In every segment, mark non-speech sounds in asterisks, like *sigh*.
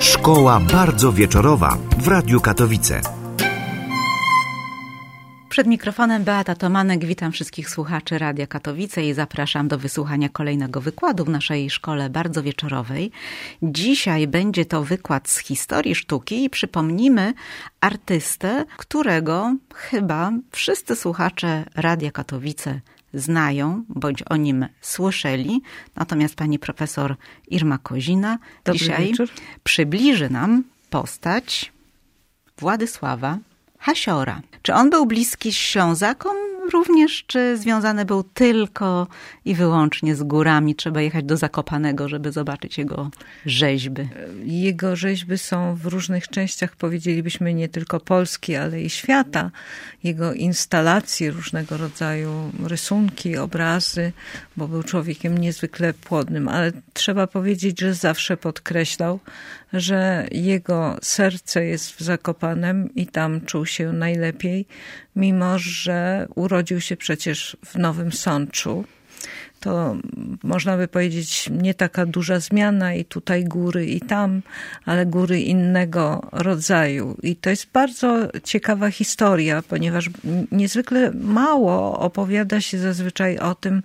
Szkoła bardzo wieczorowa w Radiu Katowice. Przed mikrofonem Beata Tomanek. Witam wszystkich słuchaczy Radia Katowice i zapraszam do wysłuchania kolejnego wykładu w naszej szkole bardzo wieczorowej. Dzisiaj będzie to wykład z historii sztuki i przypomnimy artystę, którego chyba wszyscy słuchacze Radia Katowice znają bądź o nim słyszeli. Natomiast pani profesor Irma Kozina Dobry dzisiaj wieczór. przybliży nam postać Władysława Hasiora. Czy on był bliski Ślązakom również, czy związany był tylko i wyłącznie z górami? Trzeba jechać do Zakopanego, żeby zobaczyć jego rzeźby. Jego rzeźby są w różnych częściach, powiedzielibyśmy, nie tylko Polski, ale i świata. Jego instalacje, różnego rodzaju rysunki, obrazy, bo był człowiekiem niezwykle płodnym, ale trzeba powiedzieć, że zawsze podkreślał, że jego serce jest w Zakopanem i tam czuł się najlepiej, mimo że urodził się przecież w Nowym Sączu. To można by powiedzieć nie taka duża zmiana i tutaj góry i tam, ale góry innego rodzaju. I to jest bardzo ciekawa historia, ponieważ niezwykle mało opowiada się zazwyczaj o tym,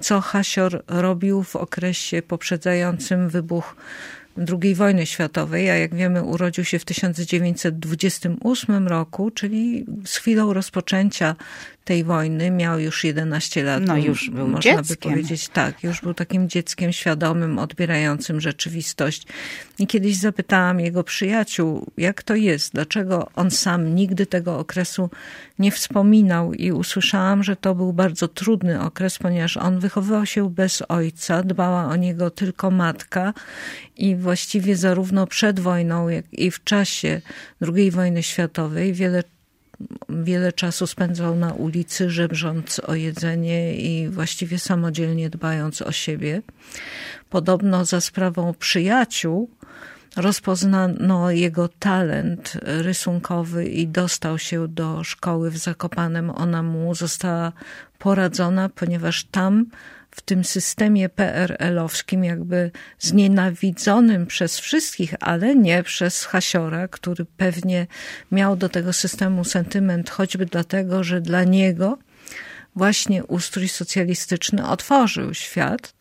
co Hasior robił w okresie poprzedzającym wybuch II wojny światowej, a jak wiemy urodził się w 1928 roku, czyli z chwilą rozpoczęcia tej wojny miał już 11 lat. No już był Można dzieckiem. by powiedzieć tak, już był takim dzieckiem świadomym, odbierającym rzeczywistość. I kiedyś zapytałam jego przyjaciół, jak to jest, dlaczego on sam nigdy tego okresu nie wspominał i usłyszałam, że to był bardzo trudny okres, ponieważ on wychowywał się bez ojca, dbała o niego tylko matka i właściwie zarówno przed wojną, jak i w czasie II wojny światowej wiele wiele czasu spędzał na ulicy, żebrząc o jedzenie i właściwie samodzielnie dbając o siebie. Podobno za sprawą przyjaciół rozpoznano jego talent rysunkowy i dostał się do szkoły w Zakopanem. Ona mu została poradzona, ponieważ tam w tym systemie PRL-owskim, jakby znienawidzonym przez wszystkich, ale nie przez Hasiora, który pewnie miał do tego systemu sentyment, choćby dlatego, że dla niego właśnie ustrój socjalistyczny otworzył świat.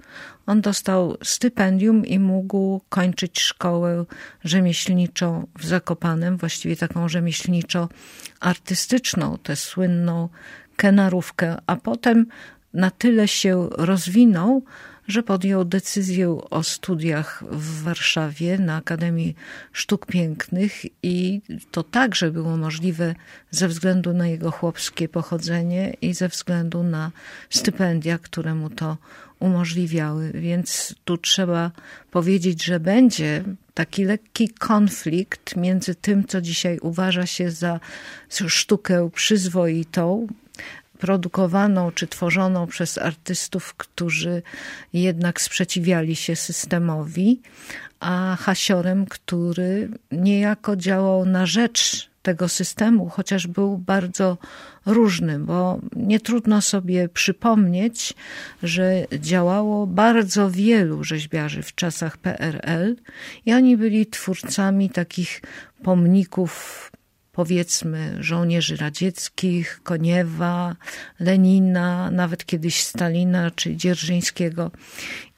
On dostał stypendium i mógł kończyć szkołę rzemieślniczą w Zakopanem, właściwie taką rzemieślniczo-artystyczną, tę słynną kenarówkę, a potem na tyle się rozwinął, że podjął decyzję o studiach w Warszawie na Akademii Sztuk Pięknych i to także było możliwe ze względu na jego chłopskie pochodzenie i ze względu na stypendia, które mu to umożliwiały. Więc tu trzeba powiedzieć, że będzie taki lekki konflikt między tym, co dzisiaj uważa się za sztukę przyzwoitą, produkowaną czy tworzoną przez artystów, którzy jednak sprzeciwiali się systemowi, a hasiorem, który niejako działał na rzecz tego systemu, chociaż był bardzo różny, bo nie trudno sobie przypomnieć, że działało bardzo wielu rzeźbiarzy w czasach PRL i oni byli twórcami takich pomników powiedzmy żołnierzy radzieckich, Koniewa, Lenina, nawet kiedyś Stalina czy Dzierżyńskiego.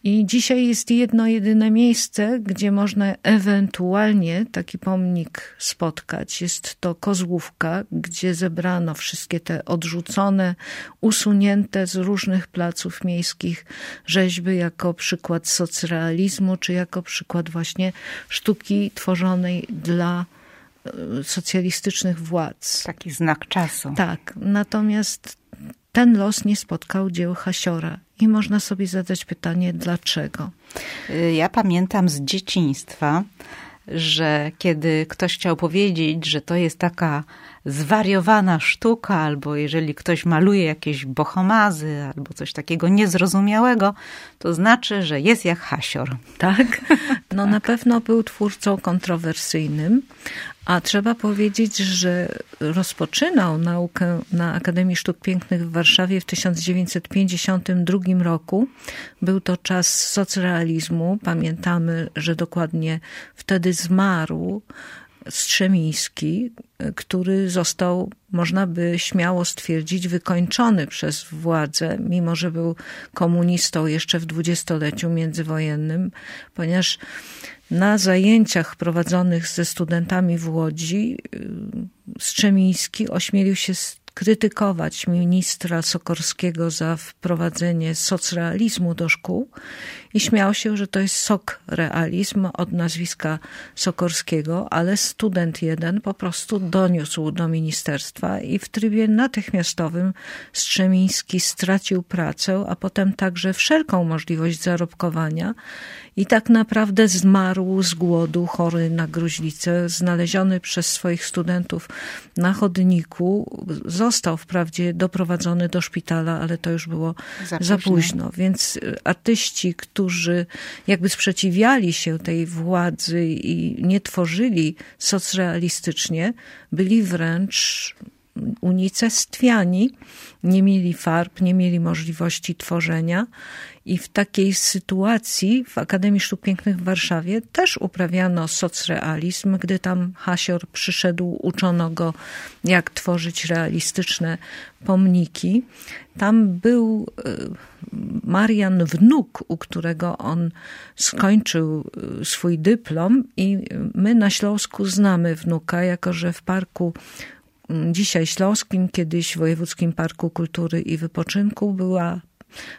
I dzisiaj jest jedno jedyne miejsce, gdzie można ewentualnie taki pomnik spotkać. Jest to Kozłówka, gdzie zebrano wszystkie te odrzucone, usunięte z różnych placów miejskich rzeźby jako przykład socrealizmu, czy jako przykład właśnie sztuki tworzonej dla socjalistycznych władz. Taki znak czasu. Tak, natomiast ten los nie spotkał dzieł Hasiora. I można sobie zadać pytanie, dlaczego? Y, ja pamiętam z dzieciństwa, że kiedy ktoś chciał powiedzieć, że to jest taka zwariowana sztuka, albo jeżeli ktoś maluje jakieś bohomazy, albo coś takiego niezrozumiałego, to znaczy, że jest jak hasior. Tak? *laughs* No tak. na pewno był twórcą kontrowersyjnym, a trzeba powiedzieć, że rozpoczynał naukę na Akademii Sztuk Pięknych w Warszawie w 1952 roku. Był to czas socrealizmu. Pamiętamy, że dokładnie wtedy zmarł Strzemiński, który został, można by śmiało stwierdzić, wykończony przez władzę, mimo że był komunistą jeszcze w dwudziestoleciu międzywojennym, ponieważ na zajęciach prowadzonych ze studentami w Łodzi y, Strzemiński ośmielił się krytykować ministra Sokorskiego za wprowadzenie socrealizmu do szkół i śmiał się, że to jest sok realizm od nazwiska Sokorskiego, ale student jeden po prostu doniósł do ministerstwa i w trybie natychmiastowym Strzemiński stracił pracę, a potem także wszelką możliwość zarobkowania i tak naprawdę zmarł z głodu, chory na gruźlicę, znaleziony przez swoich studentów na chodniku. Został wprawdzie doprowadzony do szpitala, ale to już było za, za późno. Więc artyści, którzy jakby sprzeciwiali się tej władzy i nie tworzyli socrealistycznie, byli wręcz unicestwiani, nie mieli farb, nie mieli możliwości tworzenia i w takiej sytuacji w Akademii Sztuk Pięknych w Warszawie też uprawiano socrealizm. Gdy tam Hasior przyszedł, uczono go, jak tworzyć realistyczne pomniki. Tam był e, Marian Wnuk, u którego on skończył e, swój dyplom i my na Śląsku znamy wnuka, jako że w parku dzisiaj Śląskim, kiedyś Wojewódzkim Parku Kultury i Wypoczynku była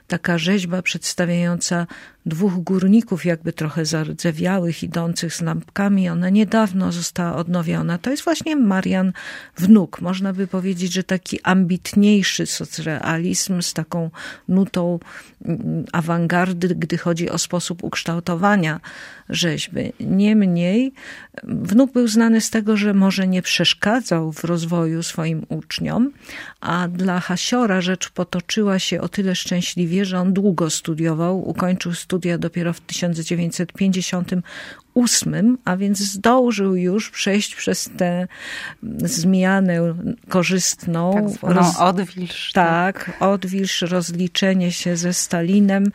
taka rzeźba przedstawiająca dwóch górników, jakby trochę zardzewiałych, idących z lampkami. Ona niedawno została odnowiona. To jest właśnie Marian Wnuk. Można by powiedzieć, że taki ambitniejszy socrealizm z taką nutą mm, awangardy, gdy chodzi o sposób ukształtowania rzeźby. Niemniej Wnuk był znany z tego, że może nie przeszkadzał w rozwoju swoim uczniom, a dla Hasiora rzecz potoczyła się o tyle szczęśliwie, że on długo studiował, ukończył studia dopiero w 1958, a więc zdążył już przejść przez tę zmianę korzystną. Tak zwaną roz... odwilż. Tak, odwilż, rozliczenie się ze Stalinem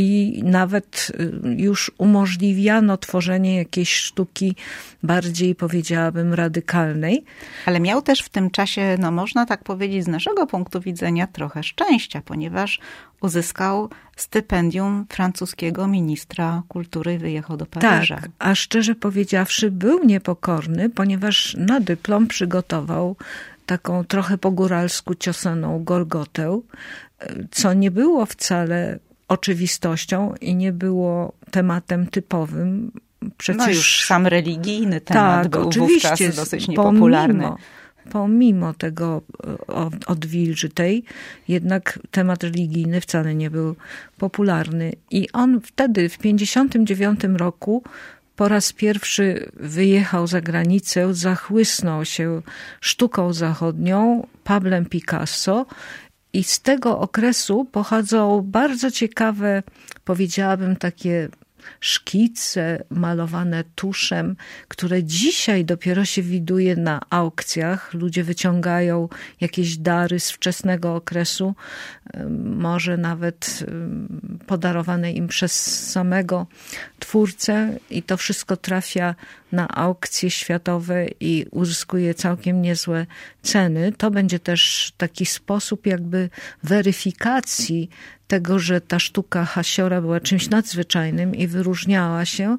i nawet y, już umożliwiano tworzenie jakiejś sztuki bardziej, powiedziałabym, radykalnej. Ale miał też w tym czasie, no można tak powiedzieć, z naszego punktu widzenia trochę szczęścia, ponieważ uzyskał stypendium francuskiego ministra kultury i wyjechał do Paryża. Tak, a szczerze powiedziawszy był niepokorny, ponieważ na dyplom przygotował taką trochę po góralsku ciosaną gorgotę, co nie było wcale oczywistością i nie było tematem typowym. Przecież... No już sam religijny temat tak, był oczywiście, wówczas dosyć niepopularny. Pomimo, pomimo tego e, odwilży tej, jednak temat religijny wcale nie był popularny. I on wtedy, w 59 roku, po raz pierwszy wyjechał za granicę, zachłysnął się sztuką zachodnią, Pablem Picasso i z tego okresu pochodzą bardzo ciekawe, powiedziałabym, takie szkice malowane tuszem, które dzisiaj dopiero się widuje na aukcjach. Ludzie wyciągają jakieś dary z wczesnego okresu, może nawet podarowane im przez samego twórcę i to wszystko trafia na aukcje światowe i uzyskuje całkiem niezłe ceny. To będzie też taki sposób jakby weryfikacji tego, że ta sztuka Hasiora była czymś nadzwyczajnym i wyróżniała się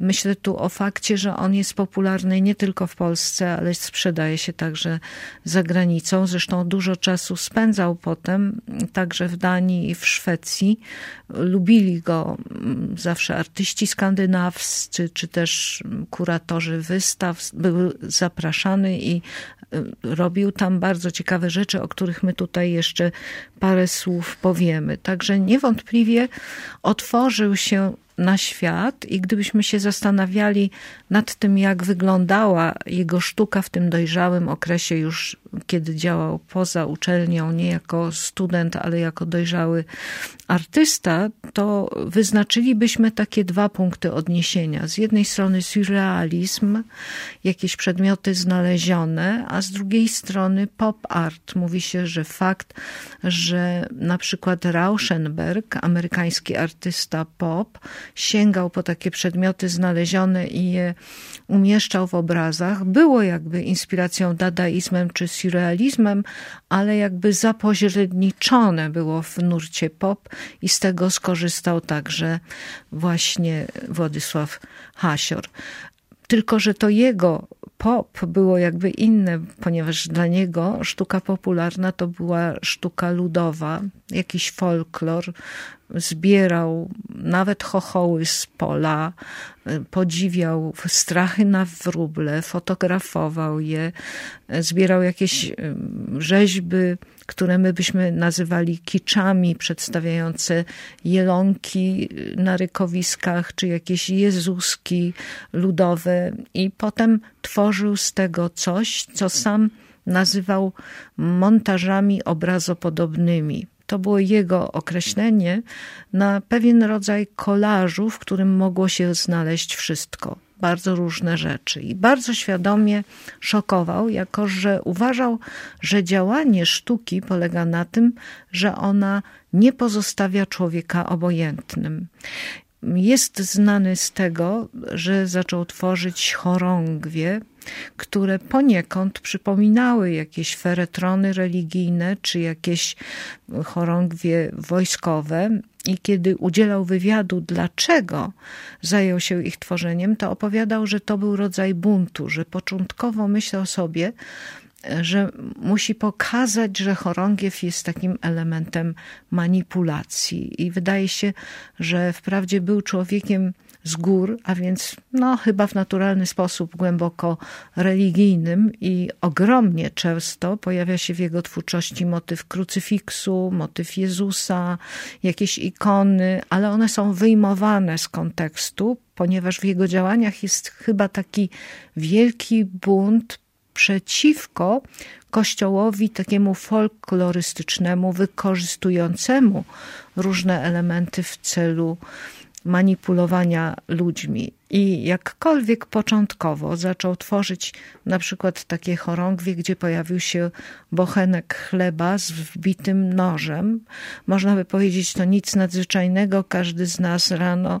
Myślę tu o fakcie, że on jest popularny nie tylko w Polsce, ale sprzedaje się także za granicą. Zresztą dużo czasu spędzał potem także w Danii i w Szwecji. Lubili go mm, zawsze artyści skandynawscy, czy też kuratorzy wystaw. Był zapraszany i y, robił tam bardzo ciekawe rzeczy, o których my tutaj jeszcze parę słów powiemy. Także niewątpliwie otworzył się na świat i gdybyśmy się zastanawiali nad tym, jak wyglądała jego sztuka w tym dojrzałym okresie, już kiedy działał poza uczelnią, nie jako student, ale jako dojrzały artysta, to wyznaczylibyśmy takie dwa punkty odniesienia. Z jednej strony surrealizm, jakieś przedmioty znalezione, a z drugiej strony pop art. Mówi się, że fakt, że na przykład Rauschenberg, amerykański artysta pop, sięgał po takie przedmioty znalezione i je umieszczał w obrazach, było jakby inspiracją dadaizmem czy surrealizmem, ale jakby zapośredniczone było w nurcie pop i z tego skorzystał także właśnie Władysław Hasior. Tylko, że to jego pop było jakby inne, ponieważ dla niego sztuka popularna to była sztuka ludowa, jakiś folklor. Zbierał nawet chochoły z pola, podziwiał strachy na wróble, fotografował je, zbierał jakieś rzeźby które my byśmy nazywali kiczami, przedstawiające jelonki na rykowiskach, czy jakieś jezuski ludowe i potem tworzył z tego coś, co sam nazywał montażami obrazopodobnymi. To było jego określenie na pewien rodzaj kolażu, w którym mogło się znaleźć wszystko bardzo różne rzeczy i bardzo świadomie szokował, jako że uważał, że działanie sztuki polega na tym, że ona nie pozostawia człowieka obojętnym. Jest znany z tego, że zaczął tworzyć chorągwie, które poniekąd przypominały jakieś feretrony religijne czy jakieś chorągwie wojskowe. I kiedy udzielał wywiadu, dlaczego zajął się ich tworzeniem, to opowiadał, że to był rodzaj buntu, że początkowo myślał sobie, że musi pokazać, że chorągiew jest takim elementem manipulacji. I wydaje się, że wprawdzie był człowiekiem z gór, a więc no, chyba w naturalny sposób głęboko religijnym i ogromnie często pojawia się w jego twórczości motyw krucyfiksu, motyw Jezusa, jakieś ikony, ale one są wyjmowane z kontekstu, ponieważ w jego działaniach jest chyba taki wielki bunt przeciwko kościołowi takiemu folklorystycznemu, wykorzystującemu różne elementy w celu manipulowania ludźmi. I jakkolwiek początkowo zaczął tworzyć na przykład takie chorągwie, gdzie pojawił się bochenek chleba z wbitym nożem, można by powiedzieć, to nic nadzwyczajnego. Każdy z nas rano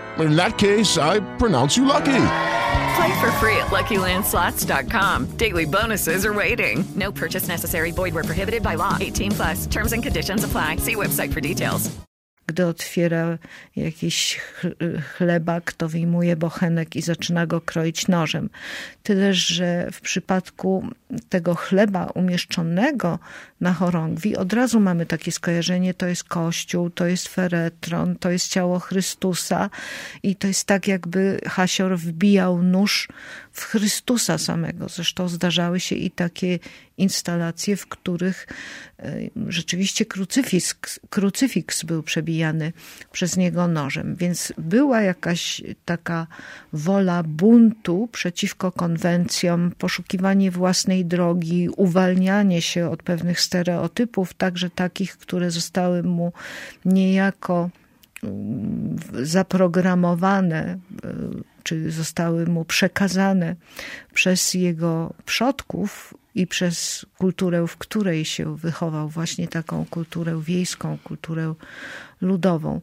In that case, I pronounce you lucky. Play for free at LuckyLandSlots.com. Daily bonuses are waiting. No purchase necessary. Void were prohibited by law. 18 plus. Terms and conditions apply. See website for details. Gdy otwiera jakiś chlebak, to wyjmuje bochenek i zaczyna go kroić nożem. Tyle, że w przypadku tego chleba umieszczonego na chorągwi od razu mamy takie skojarzenie, to jest kościół, to jest feretron, to jest ciało Chrystusa i to jest tak jakby Hasior wbijał nóż w Chrystusa samego. Zresztą zdarzały się i takie instalacje, w których rzeczywiście krucyfiks, krucyfiks był przebijany przez niego nożem. Więc była jakaś taka wola buntu przeciwko konwencjom, poszukiwanie własnej drogi, uwalnianie się od pewnych stereotypów, także takich, które zostały mu niejako mm, zaprogramowane czy zostały mu przekazane przez jego przodków i przez kulturę, w której się wychował, właśnie taką kulturę wiejską, kulturę ludową.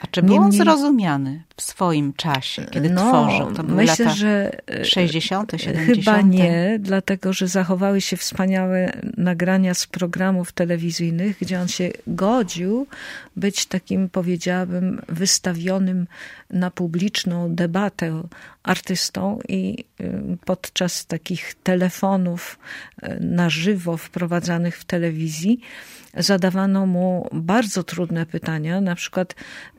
A czy był on zrozumiany w swoim czasie, kiedy no, tworzył? To były myślę, lata że 60., 70. Chyba nie, dlatego że zachowały się wspaniałe nagrania z programów telewizyjnych, gdzie on się godził być takim, powiedziałabym, wystawionym na publiczną debatę artystą i podczas takich telefonów y, na żywo wprowadzanych w telewizji zadawano mu bardzo trudne pytania, na przykład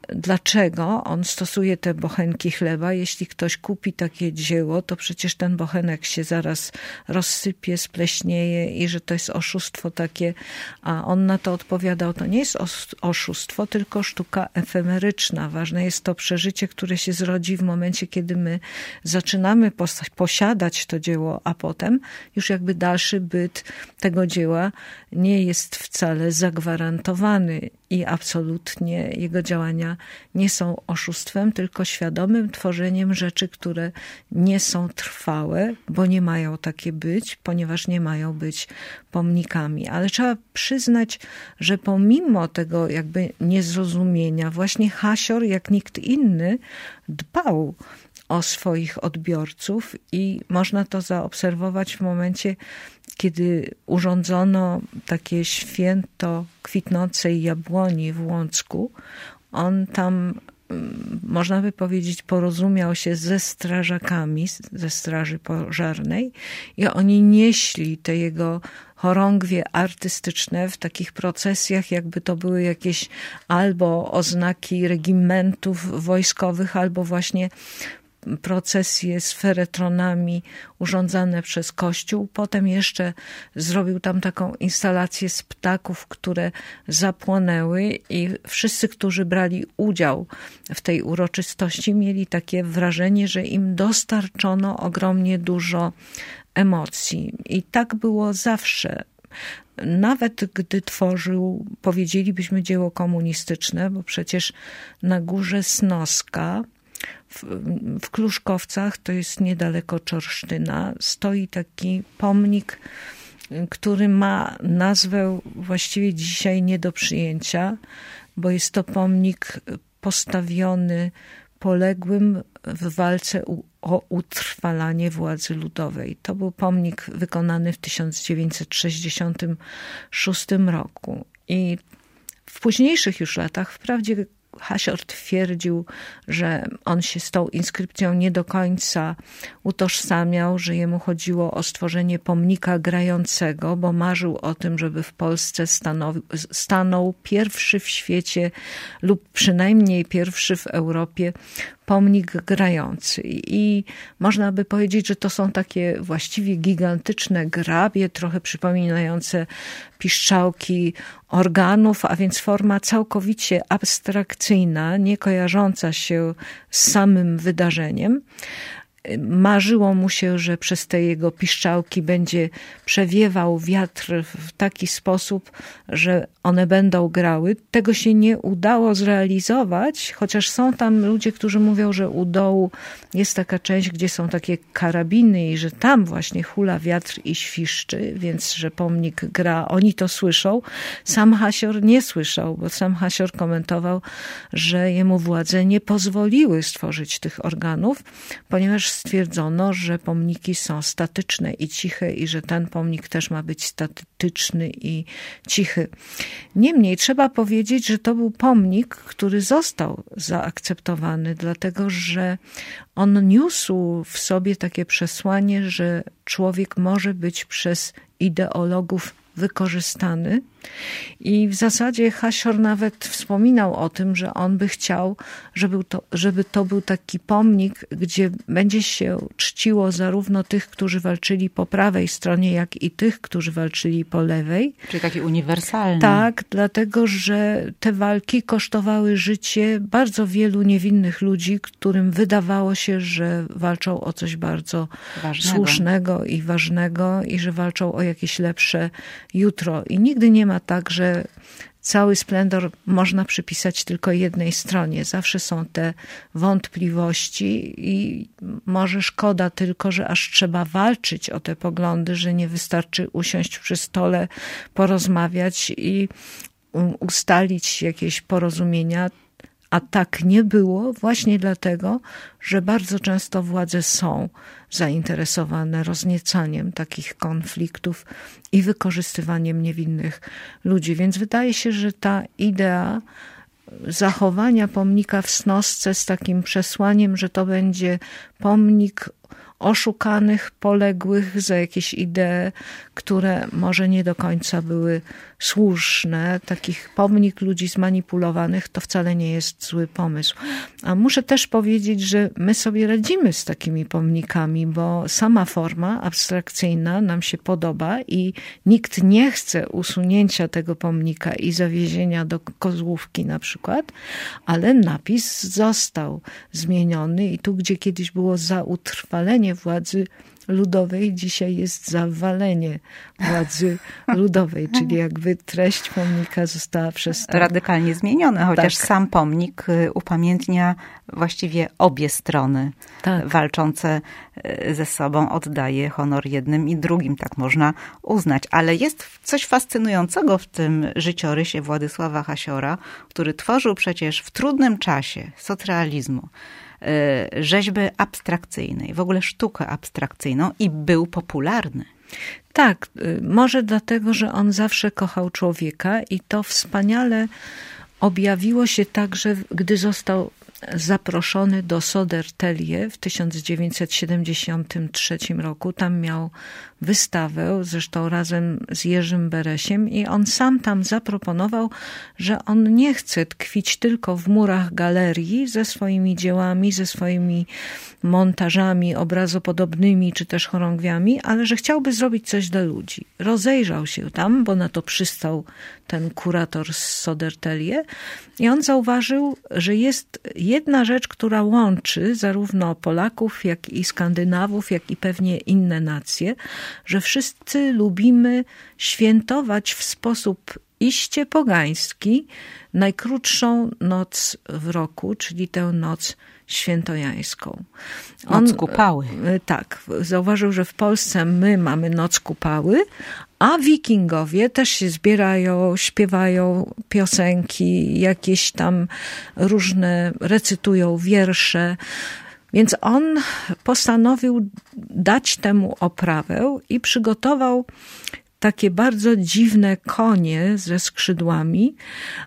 dlaczego on stosuje te bochenki chleba. Jeśli ktoś kupi takie dzieło, to przecież ten bochenek się zaraz rozsypie, spleśnieje i że to jest oszustwo takie. A on na to odpowiadał, to nie jest oszustwo, tylko sztuka efemeryczna. Ważne jest to przeżycie, które się zrodzi w momencie, kiedy my zaczynamy posiadać to dzieło, a potem już jakby dalszy byt tego dzieła nie jest wcale zagwarantowany i absolutnie jego działania nie są oszustwem, tylko świadomym tworzeniem rzeczy, które nie są trwałe, bo nie mają takie być, ponieważ nie mają być pomnikami. Ale trzeba przyznać, że pomimo tego jakby niezrozumienia, właśnie Hasior, jak nikt inny, dbał o swoich odbiorców i można to zaobserwować w momencie, kiedy urządzono takie święto kwitnącej jabłoni w Łącku, on tam, mm, można by powiedzieć, porozumiał się ze strażakami ze Straży Pożarnej i oni nieśli te jego chorągwie artystyczne w takich procesjach, jakby to były jakieś albo oznaki regimentów wojskowych, albo właśnie procesje z feretronami urządzane przez Kościół. Potem jeszcze zrobił tam taką instalację z ptaków, które zapłonęły i wszyscy, którzy brali udział w tej uroczystości mieli takie wrażenie, że im dostarczono ogromnie dużo emocji. I tak było zawsze nawet gdy tworzył, powiedzielibyśmy, dzieło komunistyczne, bo przecież na górze Snoska w, Kluszkowcach, to jest niedaleko Czorsztyna, stoi taki pomnik, który ma nazwę właściwie dzisiaj nie do przyjęcia, bo jest to pomnik postawiony poległym w walce o utrwalanie władzy ludowej. To był pomnik wykonany w 1966 roku. I w późniejszych już latach, wprawdzie Hasior twierdził, że on się z tą inskrypcją nie do końca utożsamiał, że jemu chodziło o stworzenie pomnika grającego, bo marzył o tym, żeby w Polsce stanowi, stanął pierwszy w świecie lub przynajmniej pierwszy w Europie pomnik grający. I można by powiedzieć, że to są takie właściwie gigantyczne grabie, trochę przypominające piszczałki organów, a więc forma całkowicie abstrakcyjna, nie kojarząca się z samym wydarzeniem. Marzyło mu się, że przez te jego piszczałki będzie przewiewał wiatr w taki sposób, że one będą grały. Tego się nie udało zrealizować, chociaż są tam ludzie, którzy mówią, że u dołu jest taka część, gdzie są takie karabiny i że tam właśnie hula wiatr i świszczy, więc że pomnik gra, oni to słyszą. Sam Hasior nie słyszał, bo sam Hasior komentował, że jemu władze nie pozwoliły stworzyć tych organów, ponieważ stwierdzono, że pomniki są statyczne i ciche i że ten pomnik też ma być statyczny i cichy. Niemniej trzeba powiedzieć, że to był pomnik, który został zaakceptowany, dlatego że on niósł w sobie takie przesłanie, że człowiek może być przez ideologów wykorzystany. I w zasadzie Hasior nawet wspominał o tym, że on by chciał, żeby to, żeby to był taki pomnik, gdzie będzie się czciło zarówno tych, którzy walczyli po prawej stronie, jak i tych, którzy walczyli po lewej. Czyli taki uniwersalny. Tak, dlatego że te walki kosztowały życie bardzo wielu niewinnych ludzi, którym wydawało się, że walczą o coś bardzo Ważnego. słusznego i ważnego i że walczą o jakieś lepsze jutro. I nigdy nie ma tak, że cały splendor można przypisać tylko jednej stronie. Zawsze są te wątpliwości i może szkoda tylko, że aż trzeba walczyć o te poglądy, że nie wystarczy usiąść przy stole, porozmawiać i ustalić jakieś porozumienia. A tak nie było właśnie dlatego, że bardzo często władze są zainteresowane rozniecaniem takich konfliktów i wykorzystywaniem niewinnych ludzi. Więc wydaje się, że ta idea zachowania pomnika w Snosce z takim przesłaniem, że to będzie pomnik oszukanych, poległych za jakieś idee, które może nie do końca były słuszne, takich pomnik ludzi zmanipulowanych, to wcale nie jest zły pomysł. A muszę też powiedzieć, że my sobie radzimy z takimi pomnikami, bo sama forma abstrakcyjna nam się podoba i nikt nie chce usunięcia tego pomnika i zawiezienia do kozłówki na przykład, ale napis został zmieniony i tu, gdzie kiedyś było za utrwalenie władzy ludowej, dzisiaj jest zawalenie władzy *laughs* ludowej, czyli jakby treść pomnika została przez to... Radykalnie zmieniona, chociaż Tak. sam pomnik y, upamiętnia właściwie obie strony Tak. walczące y, ze sobą, oddaje honor jednym i drugim, tak można uznać. Ale jest coś fascynującego w tym życiorysie Władysława Hasiora, który tworzył przecież w trudnym czasie socrealizmu rzeźby abstrakcyjnej, w ogóle sztukę abstrakcyjną i był popularny. Tak, y, może dlatego, że on zawsze kochał człowieka i to wspaniale objawiło się także, gdy został zaproszony do Sodertelie w 1973 roku. Tam miał wystawę, zresztą razem z Jerzym Beresiem i on sam tam zaproponował, że on nie chce tkwić tylko w murach galerii ze swoimi dziełami, ze swoimi montażami obrazopodobnymi czy też chorągwiami, ale że chciałby zrobić coś dla ludzi. Rozejrzał się tam, bo na to przystał ten kurator z Sodertelie i on zauważył, że jest jedna rzecz, która łączy zarówno Polaków, jak i Skandynawów, jak i pewnie inne nacje, że wszyscy lubimy świętować w sposób iście pogański najkrótszą noc w roku, czyli tę noc świętojańską. Noc Kupały. e, Tak, zauważył, że w Polsce my mamy noc kupały, a wikingowie też się zbierają, śpiewają piosenki, jakieś tam różne, recytują wiersze. Więc on postanowił dać temu oprawę i przygotował takie bardzo dziwne konie ze skrzydłami,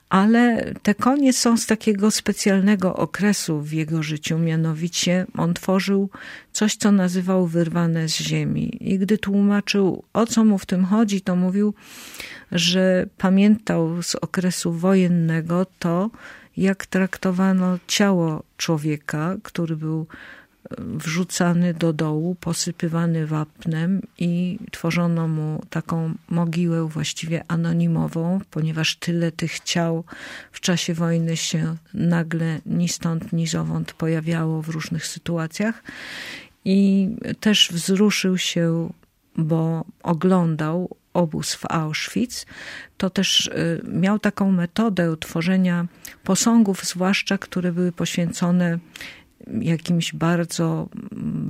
ale te konie są z takiego specjalnego okresu w jego życiu, mianowicie on tworzył coś, co nazywał wyrwane z ziemi. I gdy tłumaczył, o co mu w tym chodzi, to mówił, że pamiętał z okresu wojennego to, jak traktowano ciało człowieka, który był wrzucany do dołu, posypywany wapnem i tworzono mu taką mogiłę właściwie anonimową, ponieważ tyle tych ciał w czasie wojny się nagle ni stąd, ni zowąd pojawiało w różnych sytuacjach. I też wzruszył się, bo oglądał obóz w Auschwitz, to też y, miał taką metodę tworzenia posągów, zwłaszcza które były poświęcone jakimś bardzo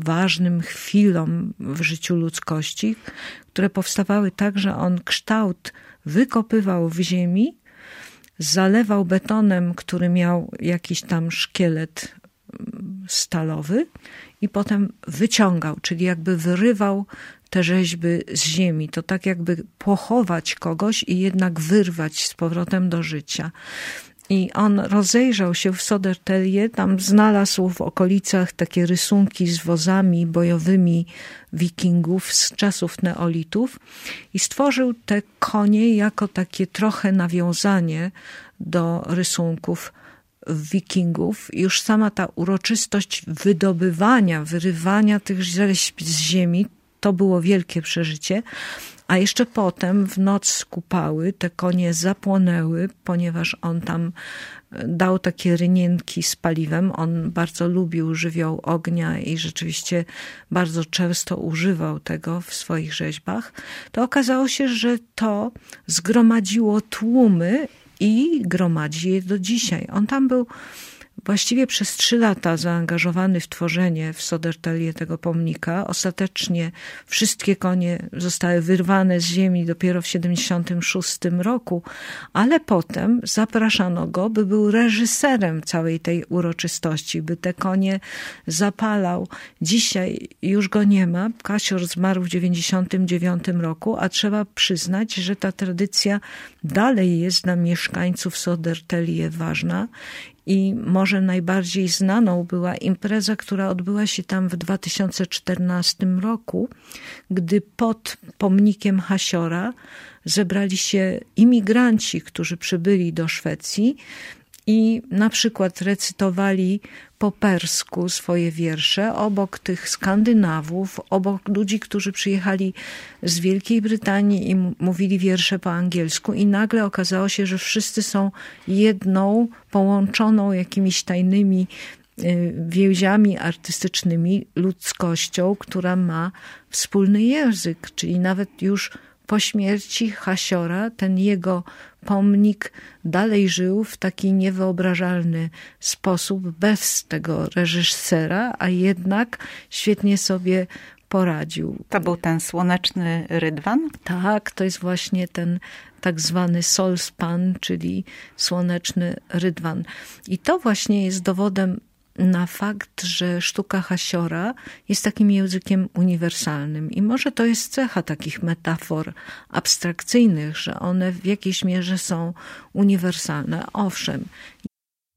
ważnym chwilom w życiu ludzkości, które powstawały tak, że on kształt wykopywał w ziemi, zalewał betonem, który miał jakiś tam szkielet mm, stalowy i potem wyciągał, czyli jakby wyrywał te rzeźby z ziemi. To tak jakby pochować kogoś i jednak wyrwać z powrotem do życia. I on rozejrzał się w Sodertelie, tam znalazł w okolicach takie rysunki z wozami bojowymi wikingów z czasów neolitów i stworzył te konie jako takie trochę nawiązanie do rysunków wikingów. Już sama ta uroczystość wydobywania, wyrywania tych rzeźb z ziemi, to było wielkie przeżycie. A jeszcze potem w noc kupały te konie zapłonęły, ponieważ on tam e, dał takie rynienki z paliwem. On bardzo lubił żywioł ognia i rzeczywiście bardzo często używał tego w swoich rzeźbach. To okazało się, że to zgromadziło tłumy i gromadzi je do dzisiaj. On tam był właściwie przez trzy lata zaangażowany w tworzenie w Sodertelie tego pomnika. Ostatecznie wszystkie konie zostały wyrwane z ziemi dopiero w 76 roku, ale potem zapraszano go, by był reżyserem całej tej uroczystości, by te konie zapalał. Dzisiaj już go nie ma. Kasior zmarł w 99 roku, a trzeba przyznać, że ta tradycja dalej jest dla mieszkańców Sodertelie ważna i może najbardziej znaną była impreza, która odbyła się tam w 2014 roku, gdy pod pomnikiem Hasiora zebrali się imigranci, którzy przybyli do Szwecji i na przykład recytowali po persku swoje wiersze obok tych Skandynawów, obok ludzi, którzy przyjechali z Wielkiej Brytanii i mówili wiersze po angielsku i nagle okazało się, że wszyscy są jedną, połączoną jakimiś tajnymi y, więziami artystycznymi, ludzkością, która ma wspólny język, czyli nawet już po śmierci Hasiora ten jego pomnik dalej żył w taki niewyobrażalny sposób, bez tego reżysera, a jednak świetnie sobie poradził. To był ten słoneczny rydwan? Tak, to jest właśnie ten tak zwany solspan, czyli słoneczny rydwan. I to właśnie jest dowodem na fakt, że sztuka Hasiora jest takim językiem uniwersalnym. I może to jest cecha takich metafor abstrakcyjnych, że one w jakiejś mierze są uniwersalne. Owszem,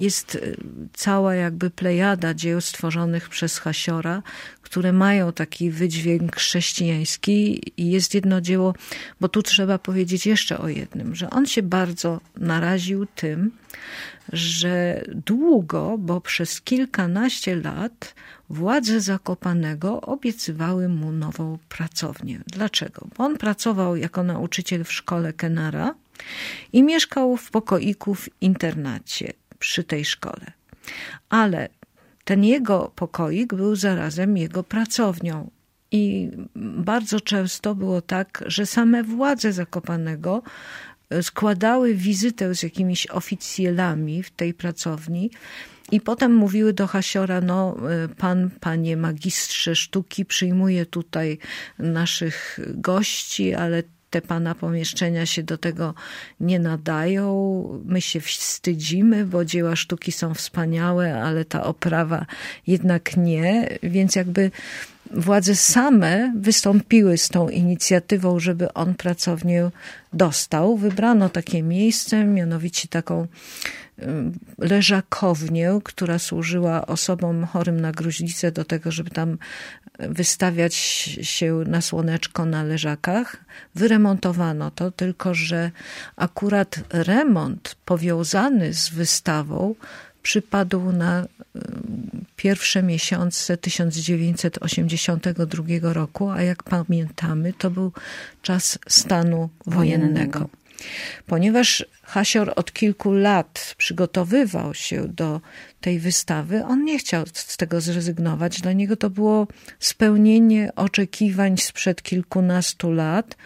Jest y, cała jakby plejada dzieł stworzonych przez Hasiora, które mają taki wydźwięk chrześcijański i jest jedno dzieło, bo tu trzeba powiedzieć jeszcze o jednym, że on się bardzo naraził tym, że długo, bo przez kilkanaście lat władze Zakopanego obiecywały mu nową pracownię. Dlaczego? Bo on pracował jako nauczyciel w szkole Kenara i mieszkał w pokoiku w internacie przy tej szkole. Ale ten jego pokoik był zarazem jego pracownią. I bardzo często było tak, że same władze Zakopanego składały wizytę z jakimiś oficjelami w tej pracowni i potem mówiły do Hasiora, no pan, panie magistrze sztuki, przyjmuje tutaj naszych gości, ale te pana pomieszczenia się do tego nie nadają. My się wstydzimy, bo dzieła sztuki są wspaniałe, ale ta oprawa jednak nie. Więc jakby władze same wystąpiły z tą inicjatywą, żeby on pracownię dostał. Wybrano takie miejsce, mianowicie taką leżakownię, która służyła osobom chorym na gruźlicę do tego, żeby tam wystawiać się na słoneczko na leżakach. Wyremontowano to, tylko że akurat remont powiązany z wystawą przypadł na pierwsze miesiące 1982 roku, a jak pamiętamy, to był czas stanu wojennego. Ponieważ Hasior od kilku lat przygotowywał się do tej wystawy, on nie chciał z tego zrezygnować. Dla niego to było spełnienie oczekiwań sprzed kilkunastu lat.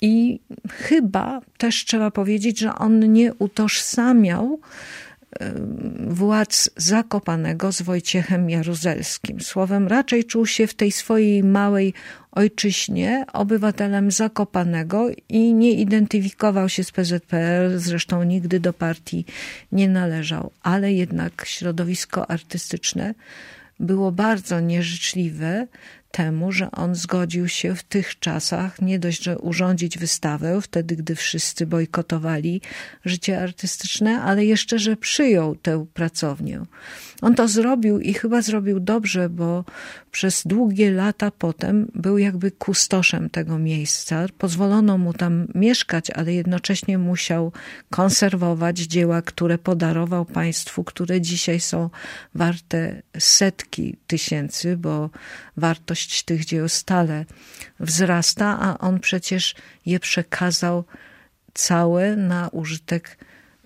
I chyba też trzeba powiedzieć, że on nie utożsamiał władz Zakopanego z Wojciechem Jaruzelskim. Słowem, raczej czuł się w tej swojej małej ojczyźnie obywatelem Zakopanego i nie identyfikował się z PZPR, zresztą nigdy do partii nie należał, ale jednak środowisko artystyczne było bardzo nieżyczliwe temu, że on zgodził się w tych czasach nie dość, że urządzić wystawę, wtedy gdy wszyscy bojkotowali życie artystyczne, ale jeszcze, że przyjął tę pracownię. On to zrobił i chyba zrobił dobrze, bo przez długie lata potem był jakby kustoszem tego miejsca. Pozwolono mu tam mieszkać, ale jednocześnie musiał konserwować dzieła, które podarował państwu, które dzisiaj są warte setki tysięcy, bo wartość tych dzieł stale wzrasta, a on przecież je przekazał całe na użytek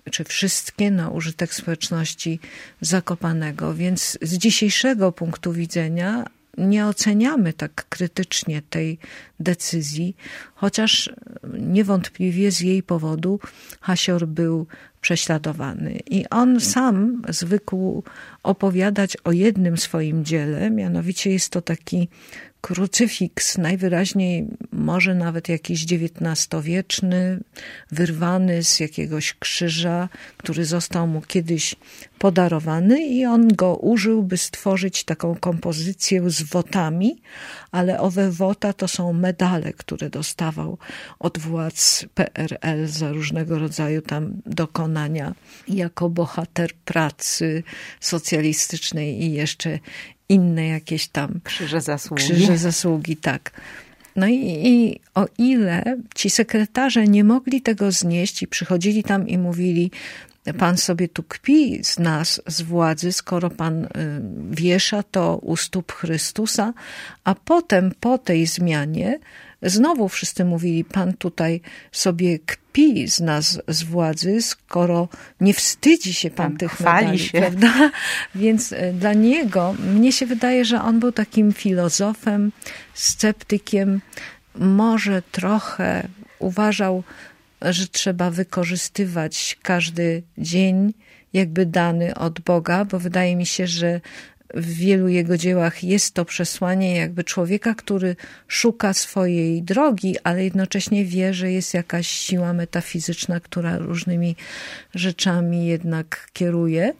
czy wszystkie na użytek społeczności Zakopanego. Więc z dzisiejszego punktu widzenia nie oceniamy tak krytycznie tej decyzji, chociaż niewątpliwie z jej powodu Hasior był prześladowany. I on sam zwykł opowiadać o jednym swoim dziele, mianowicie jest to taki krucyfiks, najwyraźniej może nawet jakiś XIX-wieczny, wyrwany z jakiegoś krzyża, który został mu kiedyś podarowany i on go użył, by stworzyć taką kompozycję z wotami, ale owe wota to są medale, które dostawał od władz PRL za różnego rodzaju tam dokonania jako bohater pracy socjalistycznej i jeszcze inne jakieś tam krzyże zasługi. Krzyże zasługi, tak. No i, i, o ile ci sekretarze nie mogli tego znieść i przychodzili tam i mówili, pan sobie tu kpi z nas, z władzy, skoro pan y, wiesza to u stóp Chrystusa, a potem po tej zmianie Znowu wszyscy mówili, pan tutaj sobie kpi z nas, z władzy, skoro nie wstydzi się pan, pan tych medali, się. prawda? *laughs* Więc e, dla niego, mnie się wydaje, że on był takim filozofem, sceptykiem, może trochę uważał, że trzeba wykorzystywać każdy dzień jakby dany od Boga, bo wydaje mi się, że w wielu jego dziełach jest to przesłanie jakby człowieka, który szuka swojej drogi, ale jednocześnie wie, że jest jakaś siła metafizyczna, która różnymi rzeczami jednak kieruje.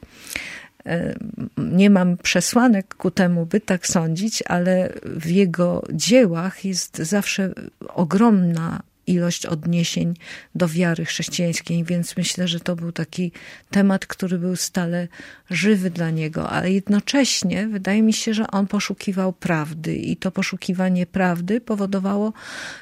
Nie mam przesłanek ku temu, by tak sądzić, ale w jego dziełach jest zawsze ogromna ilość odniesień do wiary chrześcijańskiej, więc myślę, że to był taki temat, który był stale żywy dla niego, ale jednocześnie wydaje mi się, że on poszukiwał prawdy i to poszukiwanie prawdy powodowało,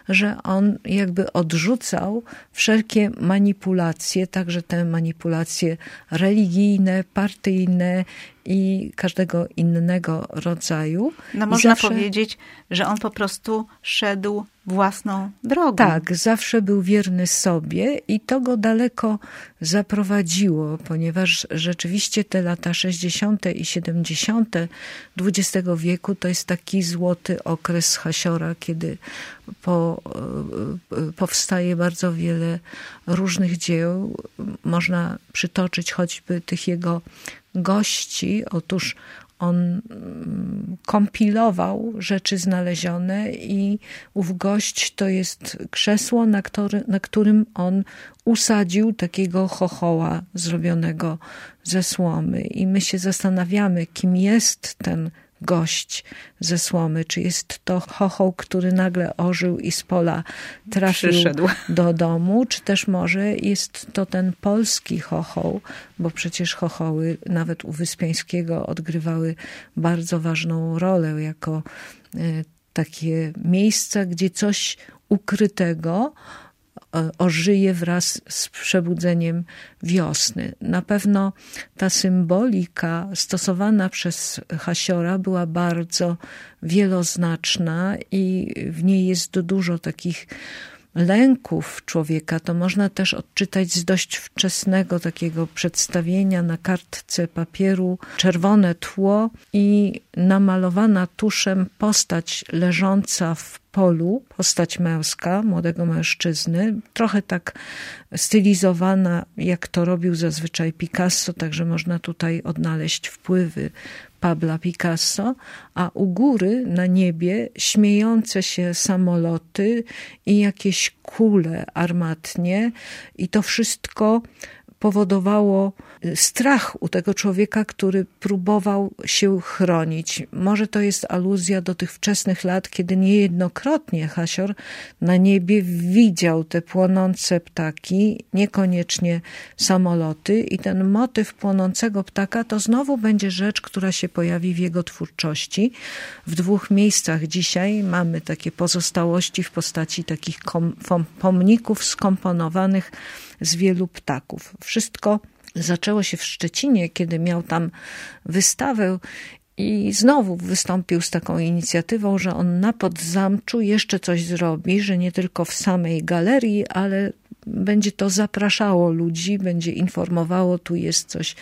że on jakby odrzucał wszelkie manipulacje, także te manipulacje religijne, partyjne i każdego innego rodzaju. No można zawsze... powiedzieć, że on po prostu szedł własną drogą. Tak, zawsze był wierny sobie i to go daleko zaprowadziło, ponieważ rzeczywiście te lata 60. i 70. XX wieku to jest taki złoty okres Hasiora, kiedy po, e, powstaje bardzo wiele różnych dzieł. Można przytoczyć choćby tych jego gości. Otóż on mm, kompilował rzeczy znalezione i ów gość to jest krzesło, na, który, na którym on usadził takiego chochoła zrobionego ze słomy. I my się zastanawiamy, kim jest ten gość ze słomy, czy jest to chochoł, który nagle ożył i z pola trafił Przyszedł. do domu, czy też może jest to ten polski chochoł, bo przecież chochoły nawet u Wyspiańskiego odgrywały bardzo ważną rolę jako e, takie miejsca, gdzie coś ukrytego ożyje wraz z przebudzeniem wiosny. Na pewno ta symbolika stosowana przez Hasiora była bardzo wieloznaczna i w niej jest dużo takich lęków człowieka, to można też odczytać z dość wczesnego takiego przedstawienia na kartce papieru. Czerwone tło i namalowana tuszem postać leżąca w polu, postać męska, młodego mężczyzny, trochę tak stylizowana, jak to robił zazwyczaj Picasso, także można tutaj odnaleźć wpływy Pabla Picasso, a u góry na niebie śmiejące się samoloty i jakieś kule armatnie. I to wszystko powodowało y, strach u tego człowieka, który próbował się chronić. Może to jest aluzja do tych wczesnych lat, kiedy niejednokrotnie Hasior na niebie widział te płonące ptaki, niekoniecznie samoloty i ten motyw płonącego ptaka to znowu będzie rzecz, która się pojawi w jego twórczości. W dwóch miejscach dzisiaj mamy takie pozostałości w postaci takich pomników skomponowanych z wielu ptaków. Wszystko zaczęło się w Szczecinie, kiedy miał tam wystawę i znowu wystąpił z taką inicjatywą, że on na podzamczu jeszcze coś zrobi, że nie tylko w samej galerii, ale będzie to zapraszało ludzi, będzie informowało, tu jest coś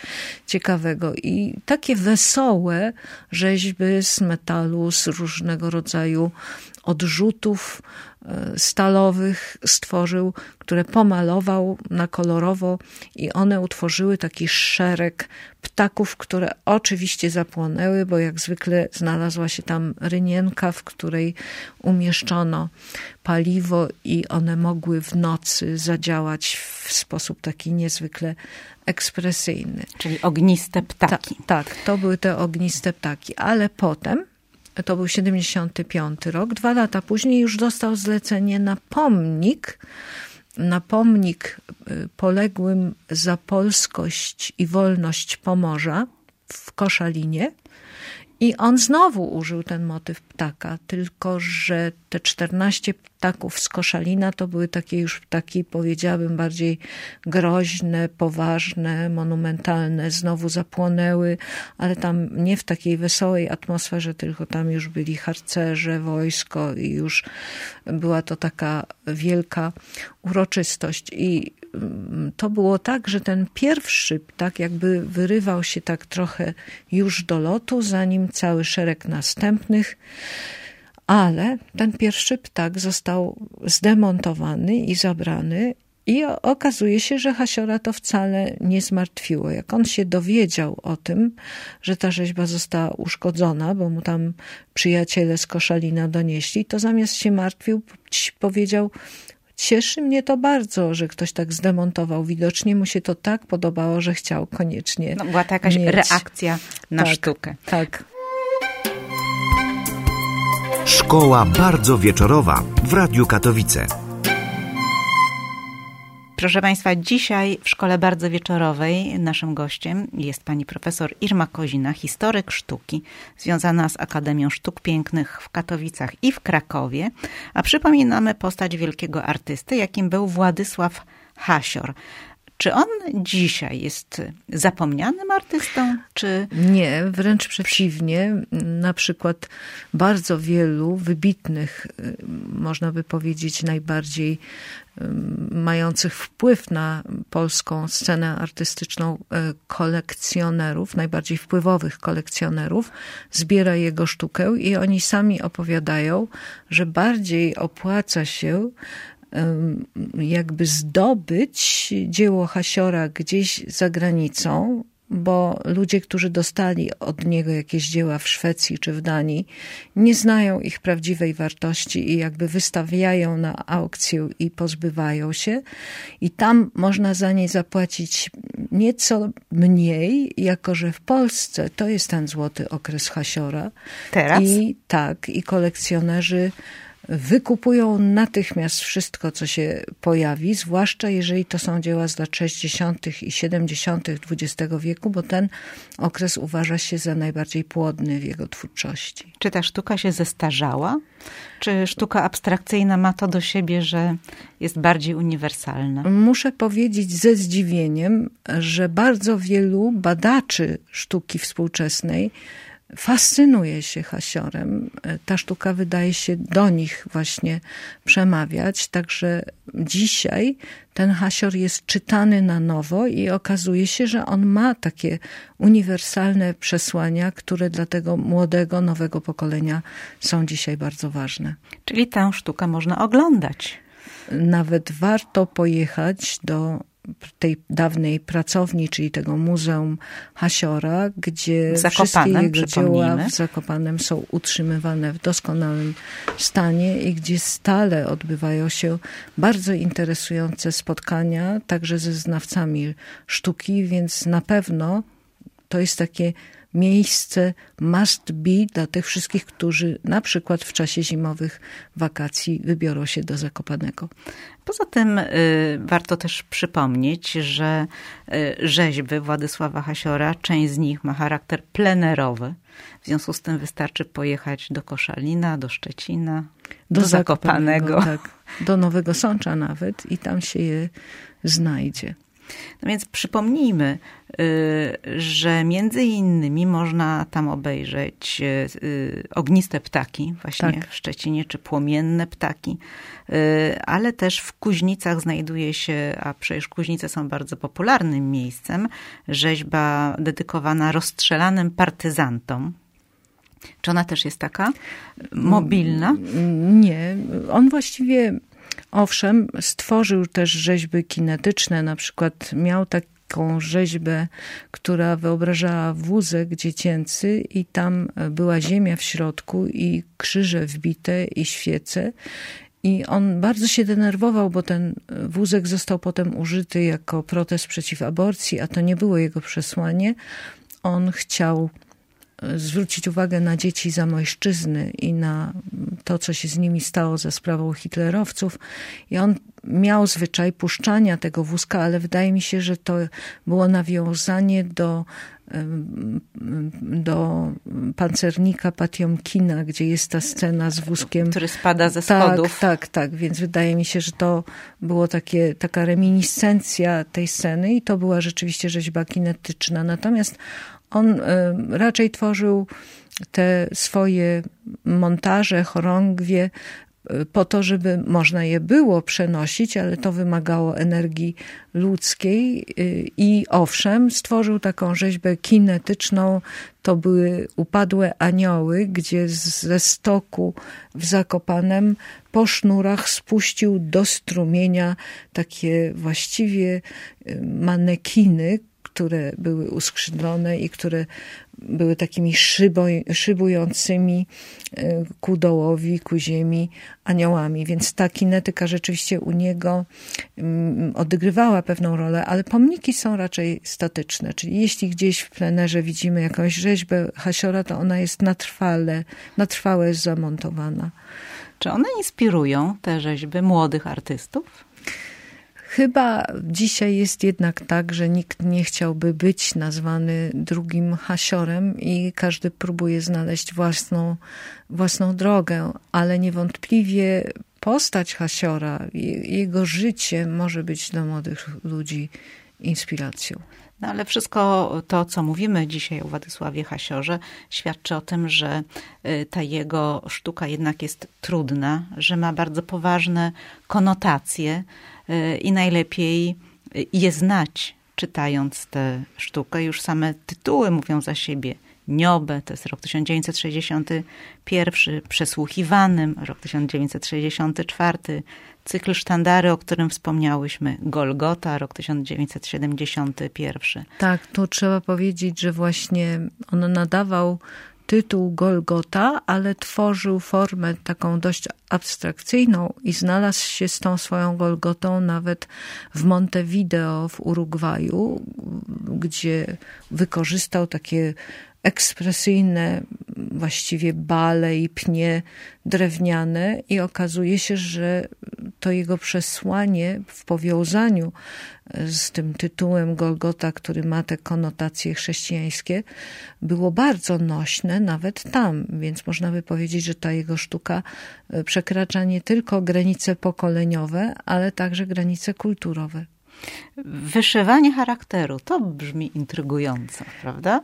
ciekawego. I takie wesołe rzeźby z metalu, z różnego rodzaju odrzutów stalowych stworzył, które pomalował na kolorowo i one utworzyły taki szereg ptaków, które oczywiście zapłonęły, bo jak zwykle znalazła się tam rynienka, w której umieszczono paliwo i one mogły w nocy zadziałać w sposób taki niezwykle ekspresyjny. Czyli ogniste ptaki. Ta, tak, to były te ogniste ptaki, ale potem to był 75 rok. Dwa lata później już dostał zlecenie na pomnik, na pomnik y, poległym za polskość i wolność Pomorza w Koszalinie. I on znowu użył ten motyw ptaka, tylko że te 14 ptaków z koszalina to były takie już ptaki, powiedziałabym, bardziej groźne, poważne, monumentalne. Znowu zapłonęły, ale tam nie w takiej wesołej atmosferze, tylko tam już byli harcerze, wojsko i już była to taka wielka uroczystość. I mm, to było tak, że ten pierwszy ptak jakby wyrywał się tak trochę już do lotu, zanim cały szereg następnych ale ten pierwszy ptak został zdemontowany i zabrany i okazuje się, że Hasiora to wcale nie zmartwiło. Jak on się dowiedział o tym, że ta rzeźba została uszkodzona, bo mu tam przyjaciele z Koszalina donieśli, to zamiast się martwił, powiedział, Cieszy mnie to bardzo, że ktoś tak zdemontował. Widocznie mu się to tak podobało, że chciał koniecznie. No, była to jakaś mieć. reakcja na tak, sztukę. Tak. Szkoła bardzo wieczorowa w Radiu Katowice. Proszę Państwa, dzisiaj w Szkole Bardzo Wieczorowej naszym gościem jest pani profesor Irma Kozina, historyk sztuki, związana z Akademią Sztuk Pięknych w Katowicach i w Krakowie. A przypominamy postać wielkiego artysty, jakim był Władysław Hasior. Czy on dzisiaj jest zapomnianym artystą, czy... Nie, wręcz przeciwnie. Na przykład bardzo wielu wybitnych, y, można by powiedzieć najbardziej y, mających wpływ na polską scenę artystyczną y, kolekcjonerów, najbardziej wpływowych kolekcjonerów, zbiera jego sztukę i oni sami opowiadają, że bardziej opłaca się jakby zdobyć dzieło Hasiora gdzieś za granicą, bo ludzie, którzy dostali od niego jakieś dzieła w Szwecji czy w Danii, nie znają ich prawdziwej wartości i jakby wystawiają na aukcję i pozbywają się. I tam można za nie zapłacić nieco mniej, jako że w Polsce to jest ten złoty okres Hasiora. Teraz? I tak, i kolekcjonerzy wykupują natychmiast wszystko, co się pojawi, zwłaszcza jeżeli to są dzieła z lat 60. i 70. XX wieku, bo ten okres uważa się za najbardziej płodny w jego twórczości. Czy ta sztuka się zestarzała? Czy sztuka abstrakcyjna ma to do siebie, że jest bardziej uniwersalna? Muszę powiedzieć ze zdziwieniem, że bardzo wielu badaczy sztuki współczesnej fascynuje się Hasiorem. Ta sztuka wydaje się do nich właśnie przemawiać, także dzisiaj ten Hasior jest czytany na nowo i okazuje się, że on ma takie uniwersalne przesłania, które dla tego młodego, nowego pokolenia są dzisiaj bardzo ważne. Czyli tę sztukę można oglądać. Nawet warto pojechać do tej dawnej pracowni, czyli tego Muzeum Hasiora, gdzie wszystkie jego dzieła w Zakopanem są utrzymywane w doskonałym stanie i gdzie stale odbywają się bardzo interesujące spotkania, także ze znawcami sztuki, więc na pewno to jest takie miejsce must be dla tych wszystkich, którzy na przykład w czasie zimowych wakacji wybiorą się do Zakopanego. Poza tym y, warto też przypomnieć, że y, rzeźby Władysława Hasiora, część z nich ma charakter plenerowy. W związku z tym wystarczy pojechać do Koszalina, do Szczecina, do, do Zakopanego. Zakopanego tak, do Nowego Sącza nawet i tam się je znajdzie. No więc przypomnijmy, y, że między innymi można tam obejrzeć y, y, ogniste ptaki, właśnie tak. w Szczecinie, czy płomienne ptaki, ale też w Kuźnicach znajduje się, a przecież Kuźnice są bardzo popularnym miejscem, rzeźba dedykowana rozstrzelanym partyzantom. Czy ona też jest taka mobilna? Nie. On właściwie Owszem, stworzył też rzeźby kinetyczne, na przykład miał taką rzeźbę, która wyobrażała wózek dziecięcy i tam była ziemia w środku i krzyże wbite i świece. I on bardzo się denerwował, bo ten wózek został potem użyty jako protest przeciw aborcji, a to nie było jego przesłanie. On chciał zwrócić uwagę na dzieci zamojszczyzny i na to, co się z nimi stało za sprawą hitlerowców. I on miał zwyczaj puszczania tego wózka, ale wydaje mi się, że to było nawiązanie do do pancernika Patiomkina, gdzie jest ta scena z wózkiem. Który spada ze tak, schodów. Tak, tak, tak. Więc wydaje mi się, że to było takie, taka reminiscencja tej sceny i to była rzeczywiście rzeźba kinetyczna. Natomiast on raczej tworzył te swoje montaże, chorągwie po to, żeby można je było przenosić, ale to wymagało energii ludzkiej e, i owszem, stworzył taką rzeźbę kinetyczną. To były upadłe anioły, gdzie ze stoku w Zakopanem po sznurach spuścił do strumienia takie właściwie e, manekiny, które były uskrzydlone i które były takimi szyboj, szybującymi e, ku dołowi, ku ziemi aniołami. Więc ta kinetyka rzeczywiście u niego mm, odgrywała pewną rolę, ale pomniki są raczej statyczne. Czyli jeśli gdzieś w plenerze widzimy jakąś rzeźbę hasiora, to ona jest na trwale, na trwałe zamontowana. Czy one inspirują te rzeźby młodych artystów? Chyba dzisiaj jest jednak tak, że nikt nie chciałby być nazwany drugim hasiorem i każdy próbuje znaleźć własną, własną drogę, ale niewątpliwie postać hasiora, jego życie może być dla młodych ludzi inspiracją. No ale wszystko to, co mówimy dzisiaj o Władysławie Hasiorze, świadczy o tym, że y, ta jego sztuka jednak jest trudna, że ma bardzo poważne konotacje i najlepiej je znać, czytając tę sztukę. Już same tytuły mówią za siebie. Niobę, to jest rok 1961, Przesłuchiwanym, rok 1964, cykl Sztandary, o którym wspomniałyśmy, Golgota, rok 1971. Tak, tu trzeba powiedzieć, że właśnie on nadawał tytuł Golgota, ale tworzył formę taką dość abstrakcyjną i znalazł się z tą swoją Golgotą nawet w Montevideo w Urugwaju, gdzie wykorzystał takie ekspresyjne właściwie bale i pnie drewniane i okazuje się, że to jego przesłanie w powiązaniu z tym tytułem Golgota, który ma te konotacje chrześcijańskie, było bardzo nośne nawet tam, więc można by powiedzieć, że ta jego sztuka e, przekracza nie tylko granice pokoleniowe, ale także granice kulturowe. Wyszywanie charakteru to brzmi intrygująco, prawda?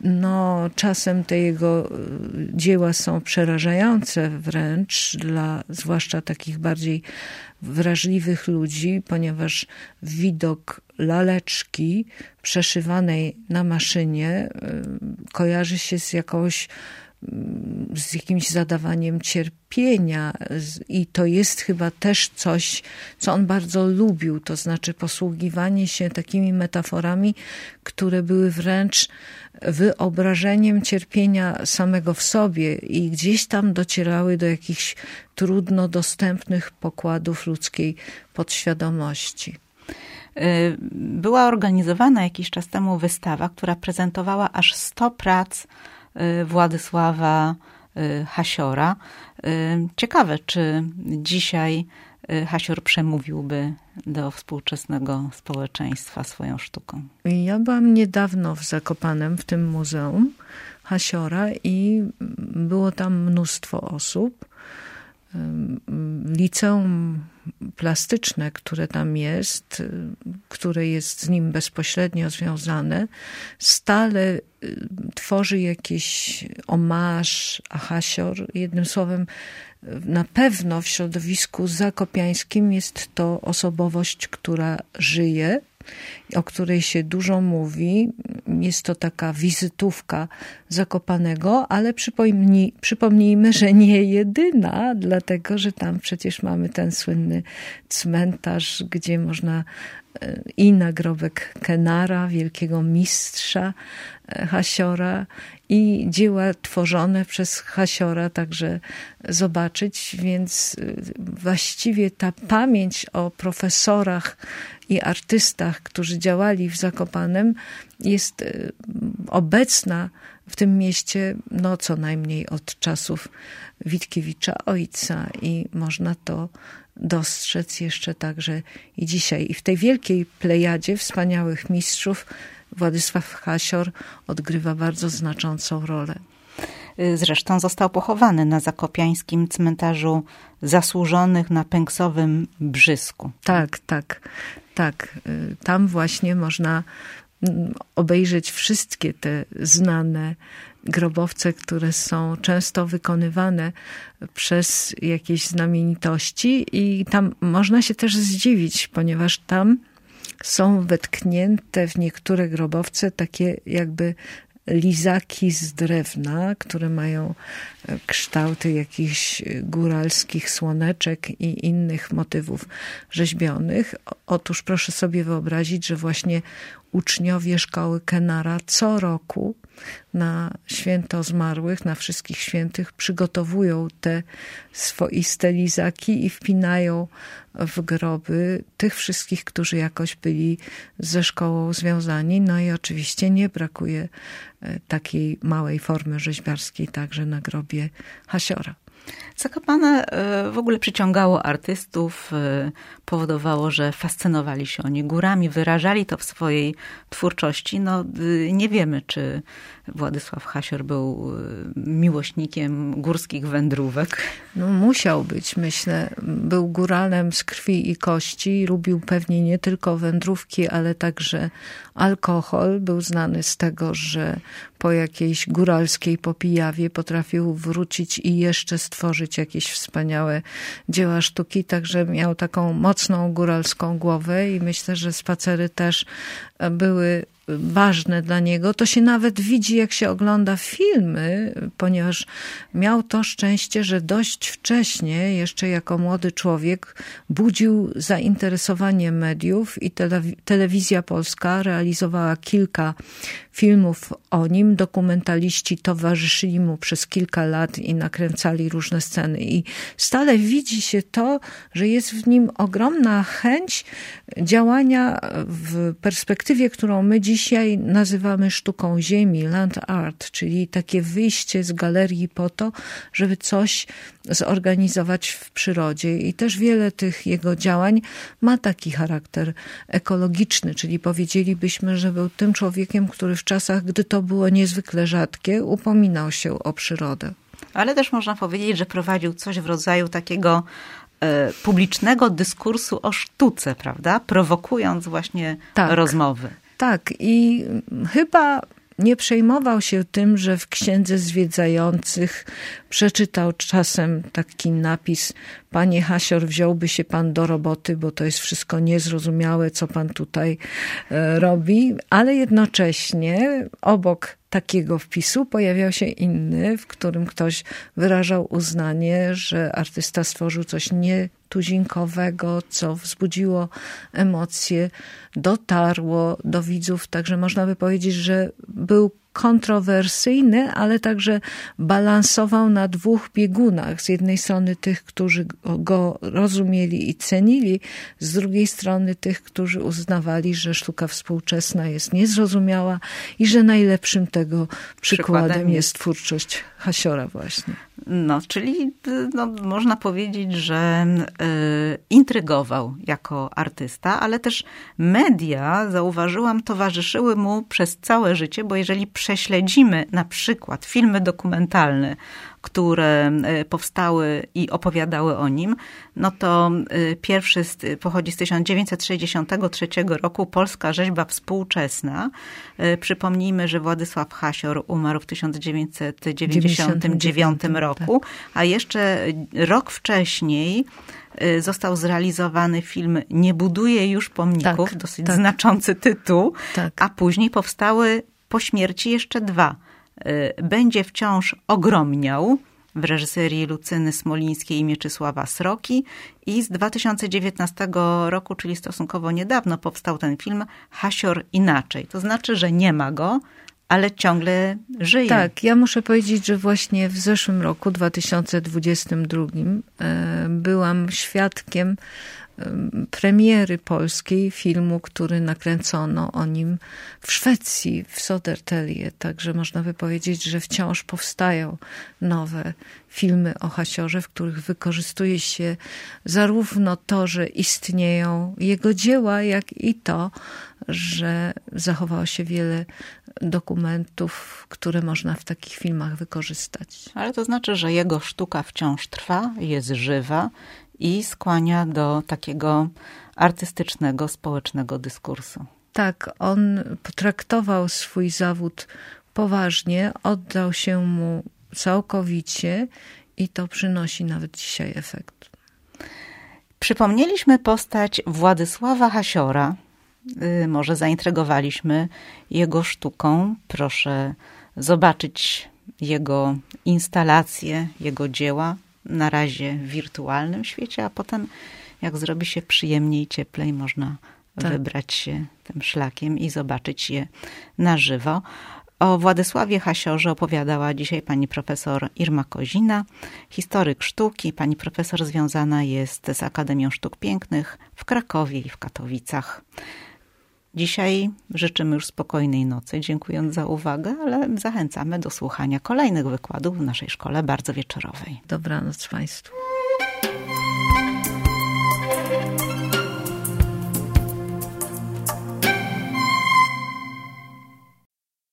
No, czasem te jego y, dzieła są przerażające wręcz dla zwłaszcza takich bardziej wrażliwych ludzi, ponieważ widok laleczki przeszywanej na maszynie y, kojarzy się z jakąś z jakimś zadawaniem cierpienia i to jest chyba też coś, co on bardzo lubił, to znaczy posługiwanie się takimi metaforami, które były wręcz wyobrażeniem cierpienia samego w sobie i gdzieś tam docierały do jakichś trudno dostępnych pokładów ludzkiej podświadomości. Y, była organizowana jakiś czas temu wystawa, która prezentowała aż 100 prac Władysława y, Hasiora. Y, ciekawe, czy dzisiaj Hasior przemówiłby do współczesnego społeczeństwa swoją sztuką. Ja byłam niedawno w Zakopanem, w tym muzeum Hasiora i było tam mnóstwo osób liceum plastyczne, które tam jest, które jest z nim bezpośrednio związane, stale y, tworzy jakiś omarz, ahasior. Jednym słowem, na pewno w środowisku zakopiańskim jest to osobowość, która żyje o której się dużo mówi. Jest to taka wizytówka Zakopanego, ale przypomnij, przypomnijmy, że nie jedyna, dlatego że tam przecież mamy ten słynny cmentarz, gdzie można i nagrobek Kenara, wielkiego mistrza e, Hasiora, i dzieła tworzone przez Hasiora także zobaczyć, więc e, właściwie ta pamięć o profesorach i artystach, którzy działali w Zakopanem, jest y, obecna w tym mieście no co najmniej od czasów Witkiewicza ojca i można to dostrzec jeszcze także i dzisiaj. I w tej wielkiej plejadzie wspaniałych mistrzów Władysław Hasior odgrywa bardzo znaczącą rolę. Zresztą został pochowany na zakopiańskim cmentarzu zasłużonych na Pęksowym Brzysku. Tak, tak, tak. Y, tam właśnie można mm, obejrzeć wszystkie te znane grobowce, które są często wykonywane przez jakieś znamienitości i tam można się też zdziwić, ponieważ tam są wetknięte w niektóre grobowce takie jakby lizaki z drewna, które mają e, kształty jakichś góralskich słoneczek i innych motywów rzeźbionych. Otóż proszę sobie wyobrazić, że właśnie uczniowie szkoły Kenara co roku na święto zmarłych, na wszystkich świętych przygotowują te swoiste lizaki i wpinają w groby tych wszystkich, którzy jakoś byli ze szkołą związani. No i oczywiście nie brakuje e, takiej małej formy rzeźbiarskiej także na grobie Hasiora. Zakopane e, w ogóle przyciągało artystów, e, powodowało, że fascynowali się oni górami, wyrażali to w swojej twórczości. No, e, nie wiemy, czy Władysław Hasior był miłośnikiem górskich wędrówek. No, musiał być, myślę. Był góralem z krwi i kości. Lubił pewnie nie tylko wędrówki, ale także alkohol. Był znany z tego, że po jakiejś góralskiej popijawie potrafił wrócić i jeszcze stworzyć jakieś wspaniałe dzieła sztuki, także miał taką mocną góralską głowę i myślę, że spacery też były ważne dla niego. To się nawet widzi, jak się ogląda filmy, ponieważ miał to szczęście, że dość wcześnie, jeszcze jako młody człowiek, budził zainteresowanie mediów i telewizja polska realizowała kilka filmów o nim. Dokumentaliści towarzyszyli mu przez kilka lat i nakręcali różne sceny. I stale widzi się to, że jest w nim ogromna chęć działania w perspektywie, którą my dzisiaj nazywamy sztuką ziemi, land art, czyli takie wyjście z galerii po to, żeby coś zorganizować w przyrodzie. I też wiele tych jego działań ma taki charakter ekologiczny, czyli powiedzielibyśmy, że był tym człowiekiem, który w czasach, gdy to było niezwykle rzadkie, upominał się o przyrodę. Ale też można powiedzieć, że prowadził coś w rodzaju takiego e, publicznego dyskursu o sztuce, prawda? Prowokując właśnie tak, rozmowy. Tak, i chyba nie przejmował się tym, że w księdze zwiedzających przeczytał czasem taki napis Panie Hasior, wziąłby się pan do roboty, bo to jest wszystko niezrozumiałe, co pan tutaj e, robi, ale jednocześnie obok takiego wpisu pojawiał się inny, w którym ktoś wyrażał uznanie, że artysta stworzył coś nietuzinkowego, co wzbudziło emocje, dotarło do widzów. Także można by powiedzieć, że był kontrowersyjny, ale także balansował na dwóch biegunach. Z jednej strony tych, którzy go rozumieli i cenili, z drugiej strony tych, którzy uznawali, że sztuka współczesna jest niezrozumiała i że najlepszym tego przykładem, przykładem jest twórczość Hasiora właśnie. No, czyli no, można powiedzieć, że y, intrygował jako artysta, ale też media, zauważyłam, towarzyszyły mu przez całe życie, bo jeżeli prześledzimy na przykład filmy dokumentalne które e, powstały i opowiadały o nim, no to e, pierwszy pochodzi z 1963 roku, Polska rzeźba współczesna. E, przypomnijmy, że Władysław Hasior umarł w 1999 roku, tak. a jeszcze rok wcześniej został zrealizowany film Nie buduje już pomników, tak, dosyć tak. znaczący tytuł, tak. a później powstały po śmierci jeszcze dwa – będzie wciąż ogromniał w reżyserii Lucyny Smolińskiej i Mieczysława Sroki i z 2019 roku, czyli stosunkowo niedawno powstał ten film Hasior Inaczej. To znaczy, że nie ma go, ale ciągle żyje. Tak, ja muszę powiedzieć, że właśnie w zeszłym roku, 2022, e, byłam świadkiem premiery polskiej filmu, który nakręcono o nim w Szwecji, w Sodertelie. Także można by powiedzieć, że wciąż powstają nowe filmy o Hasiorze, w których wykorzystuje się zarówno to, że istnieją jego dzieła, jak i to, że zachowało się wiele dokumentów, które można w takich filmach wykorzystać. Ale to znaczy, że jego sztuka wciąż trwa, jest żywa i skłania do takiego artystycznego, społecznego dyskursu. Tak, on potraktował swój zawód poważnie, oddał się mu całkowicie i to przynosi nawet dzisiaj efekt. Przypomnieliśmy postać Władysława Hasiora. Y, może zaintrygowaliśmy jego sztuką. Proszę zobaczyć jego instalacje, jego dzieła na razie w wirtualnym świecie, a potem jak zrobi się przyjemniej, cieplej, można tak. wybrać się tym szlakiem i zobaczyć je na żywo. O Władysławie Hasiorze opowiadała dzisiaj pani profesor Irma Kozina, historyk sztuki. Pani profesor związana jest z Akademią Sztuk Pięknych w Krakowie i w Katowicach. Dzisiaj życzymy już spokojnej nocy, dziękując za uwagę, ale zachęcamy do słuchania kolejnych wykładów w naszej szkole bardzo wieczorowej. Dobranoc Państwu.